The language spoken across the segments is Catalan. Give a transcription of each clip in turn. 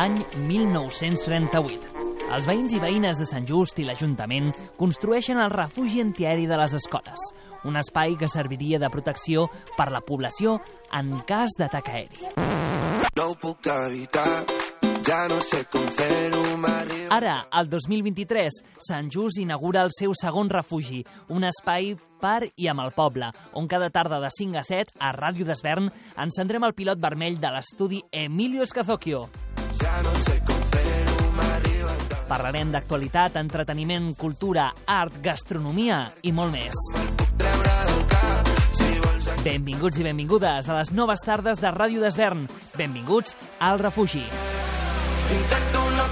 Any 1938. Els veïns i veïnes de Sant Just i l'Ajuntament construeixen el refugi antiaeri de les escoles, un espai que serviria de protecció per la població en cas d'atac aeri. No ho puc evitar, ja no sé com fer-ho, m'arriba... Ara, al 2023, Sant Just inaugura el seu segon refugi, un espai per i amb el poble, on cada tarda de 5 a 7, a Ràdio d'Esvern, encendrem el pilot vermell de l'estudi Emilio Escazocchio. Ja no sé com Parlarem d'actualitat, entreteniment, cultura, art, gastronomia i molt més. Benvinguts i benvingudes a les noves tardes de Ràdio d'Esvern. Benvinguts al refugi. Intenta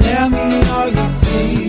Tell me how you feeling.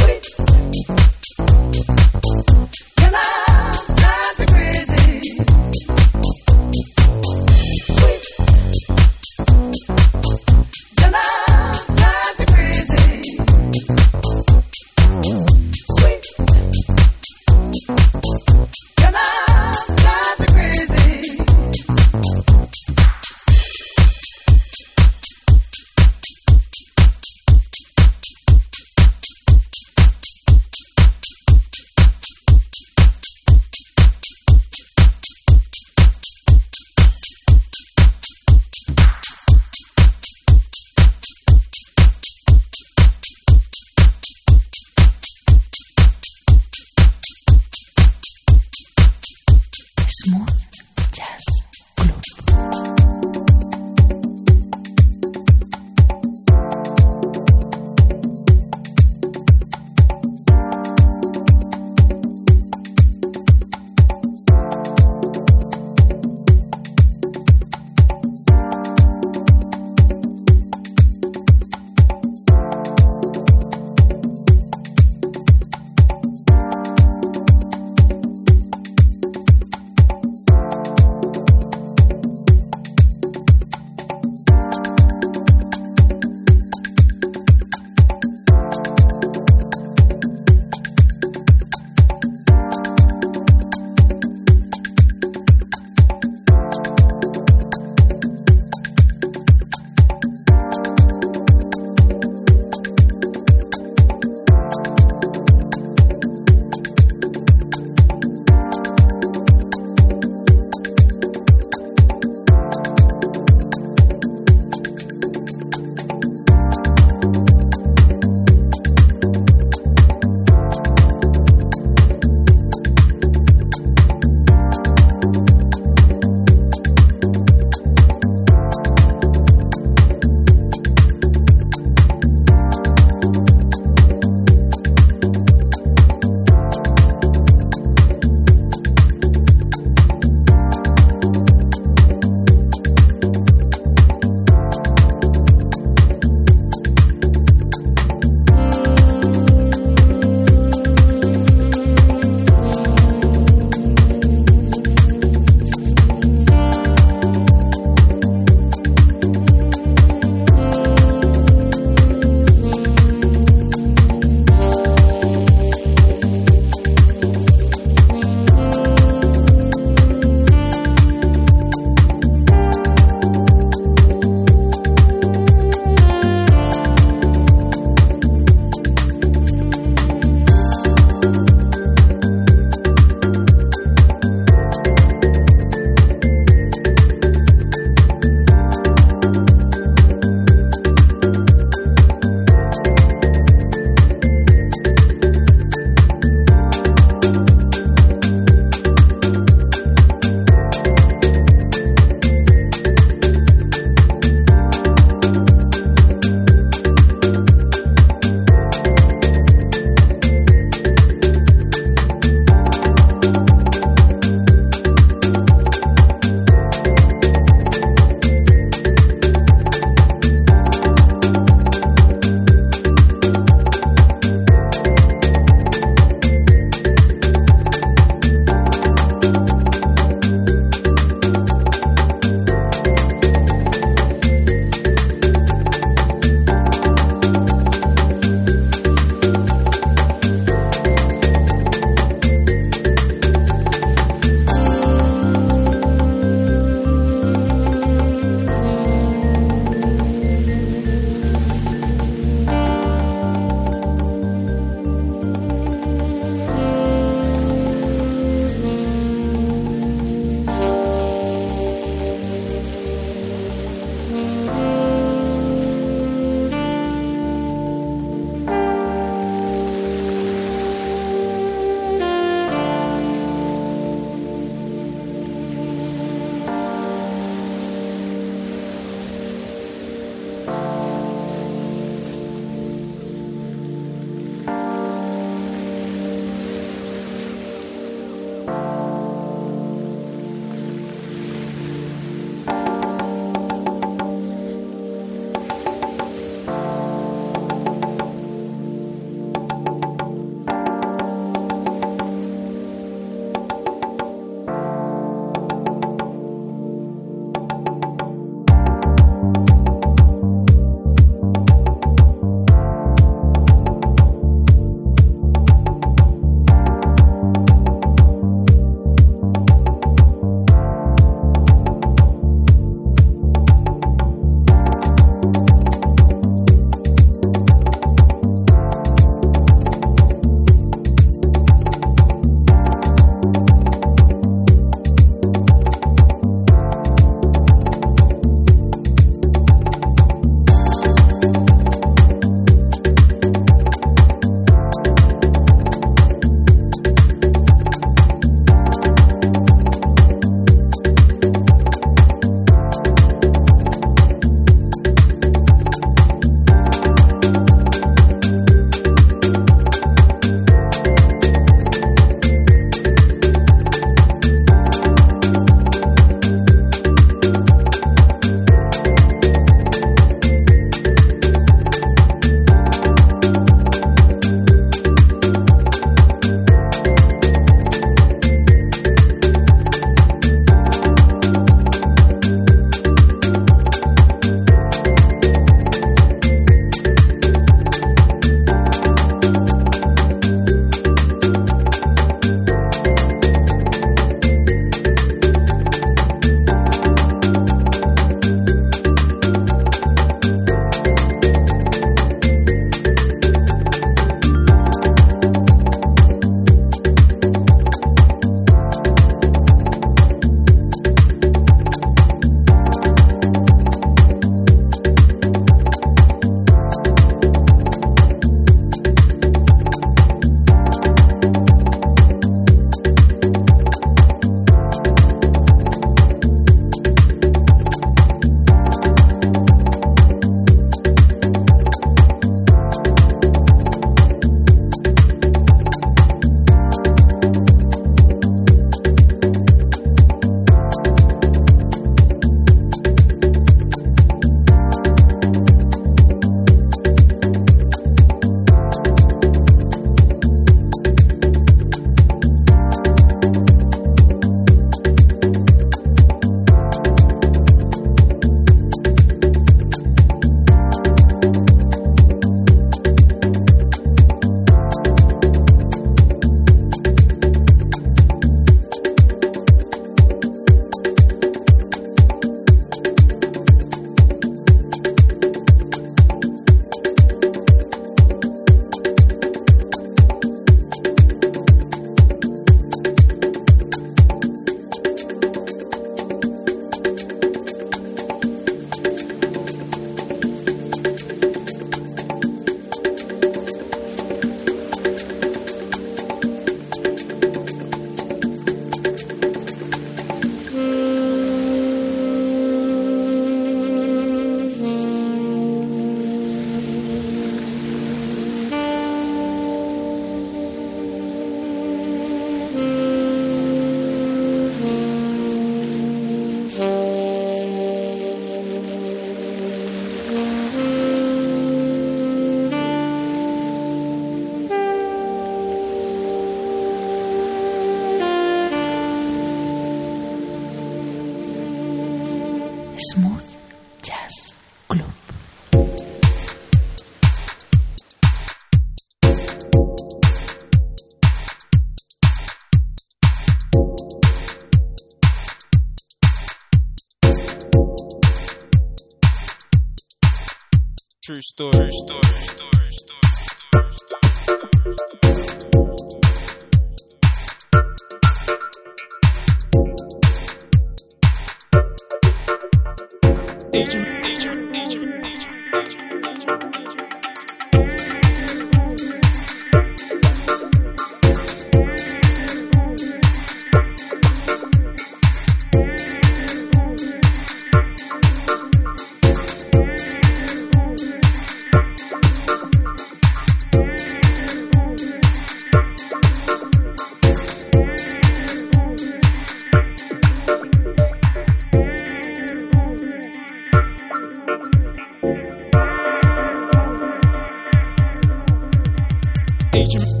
Agent,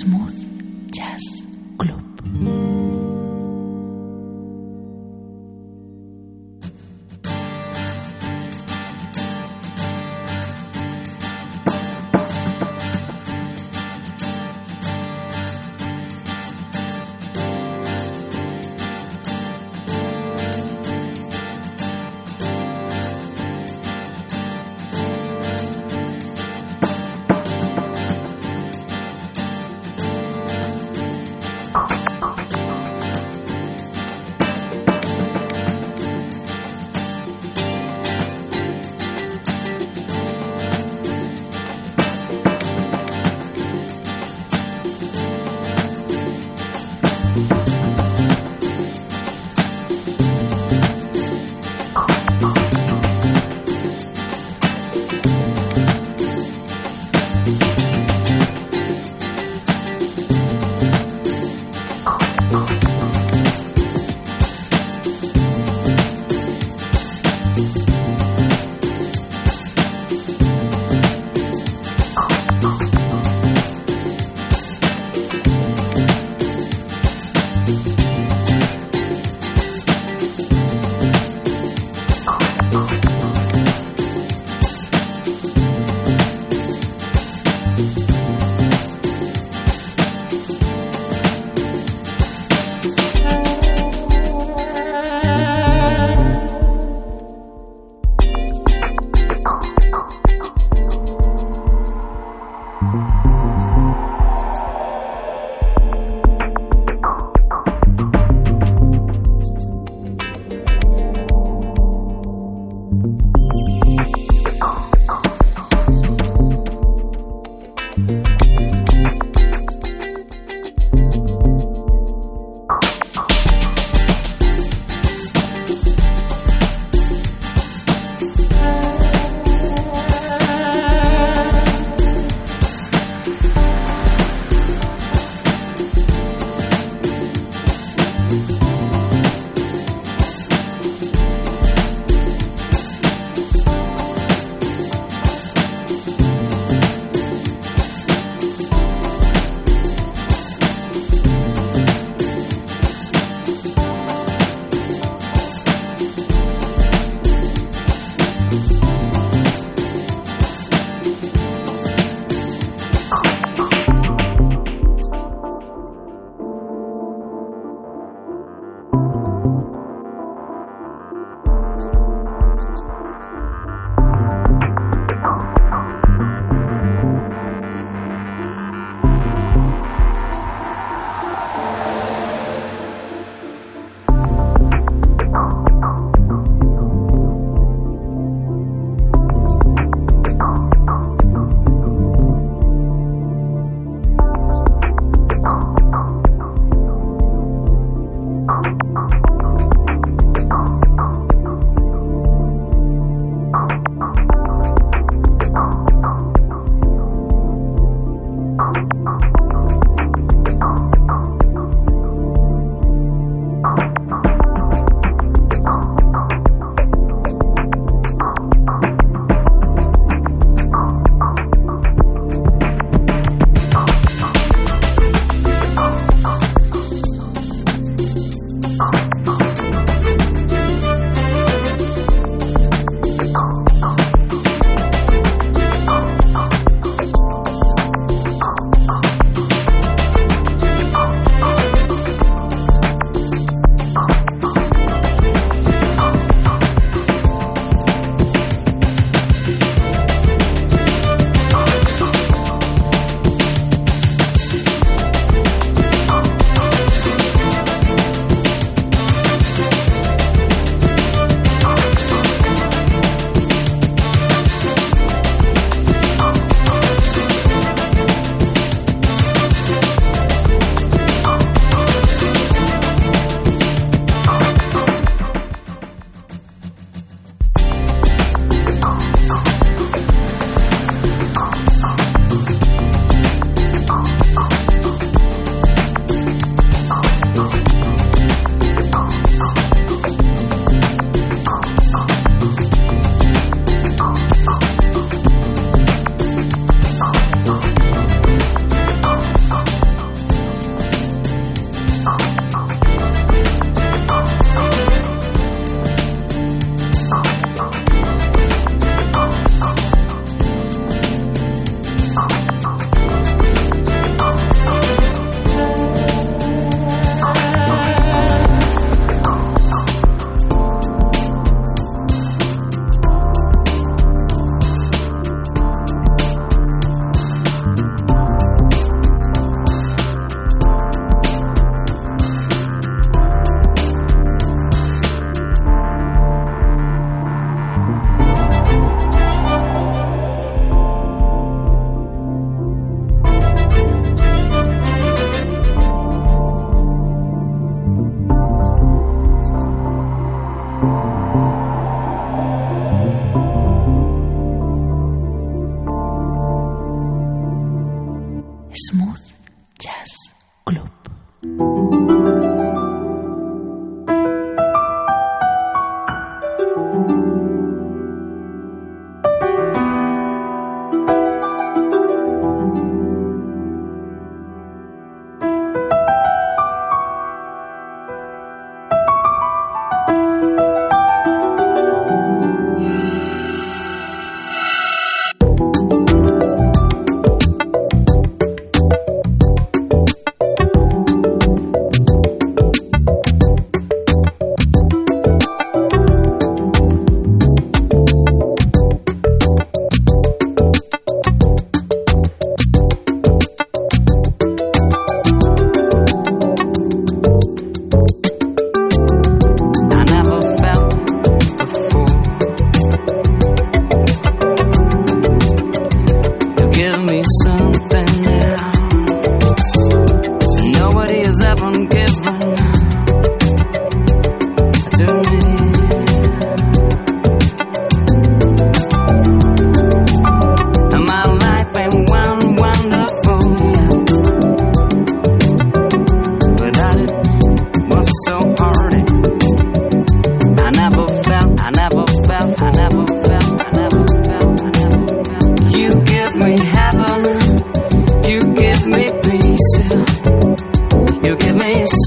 smooth.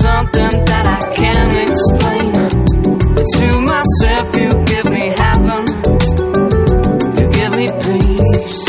something that I can't explain. To myself, you give me heaven, you give me peace.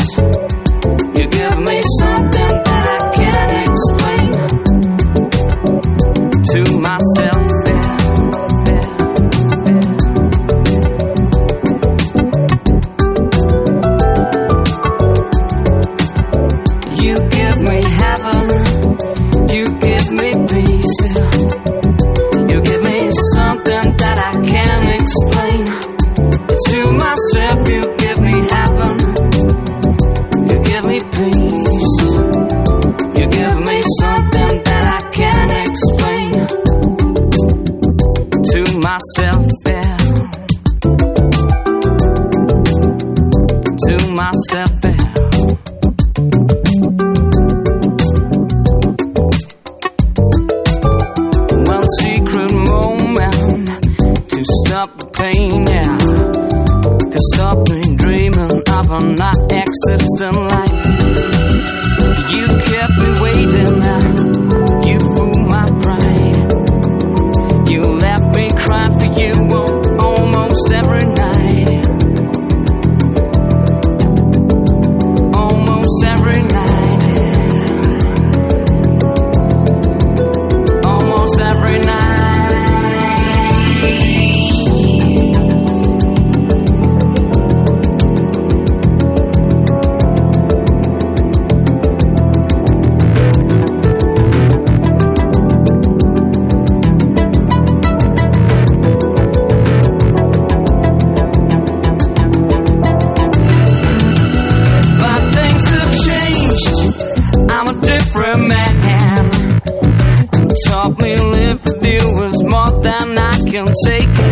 Help me live with you was more than I can take.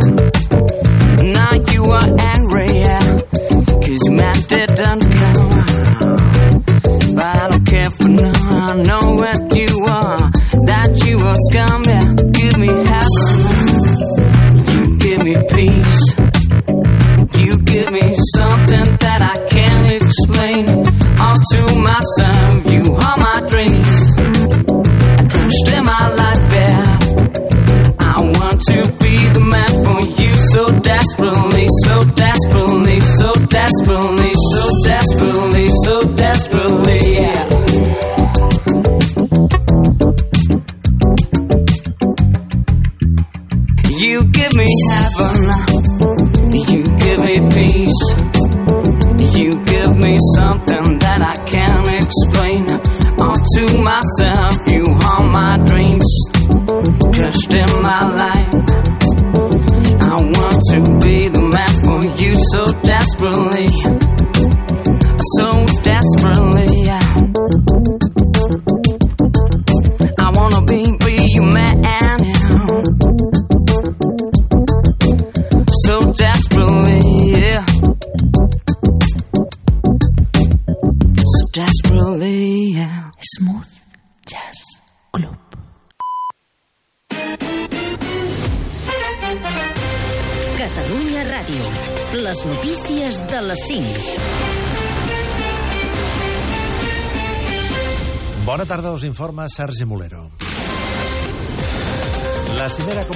Tarda, us informa Sergi Molero. La cimera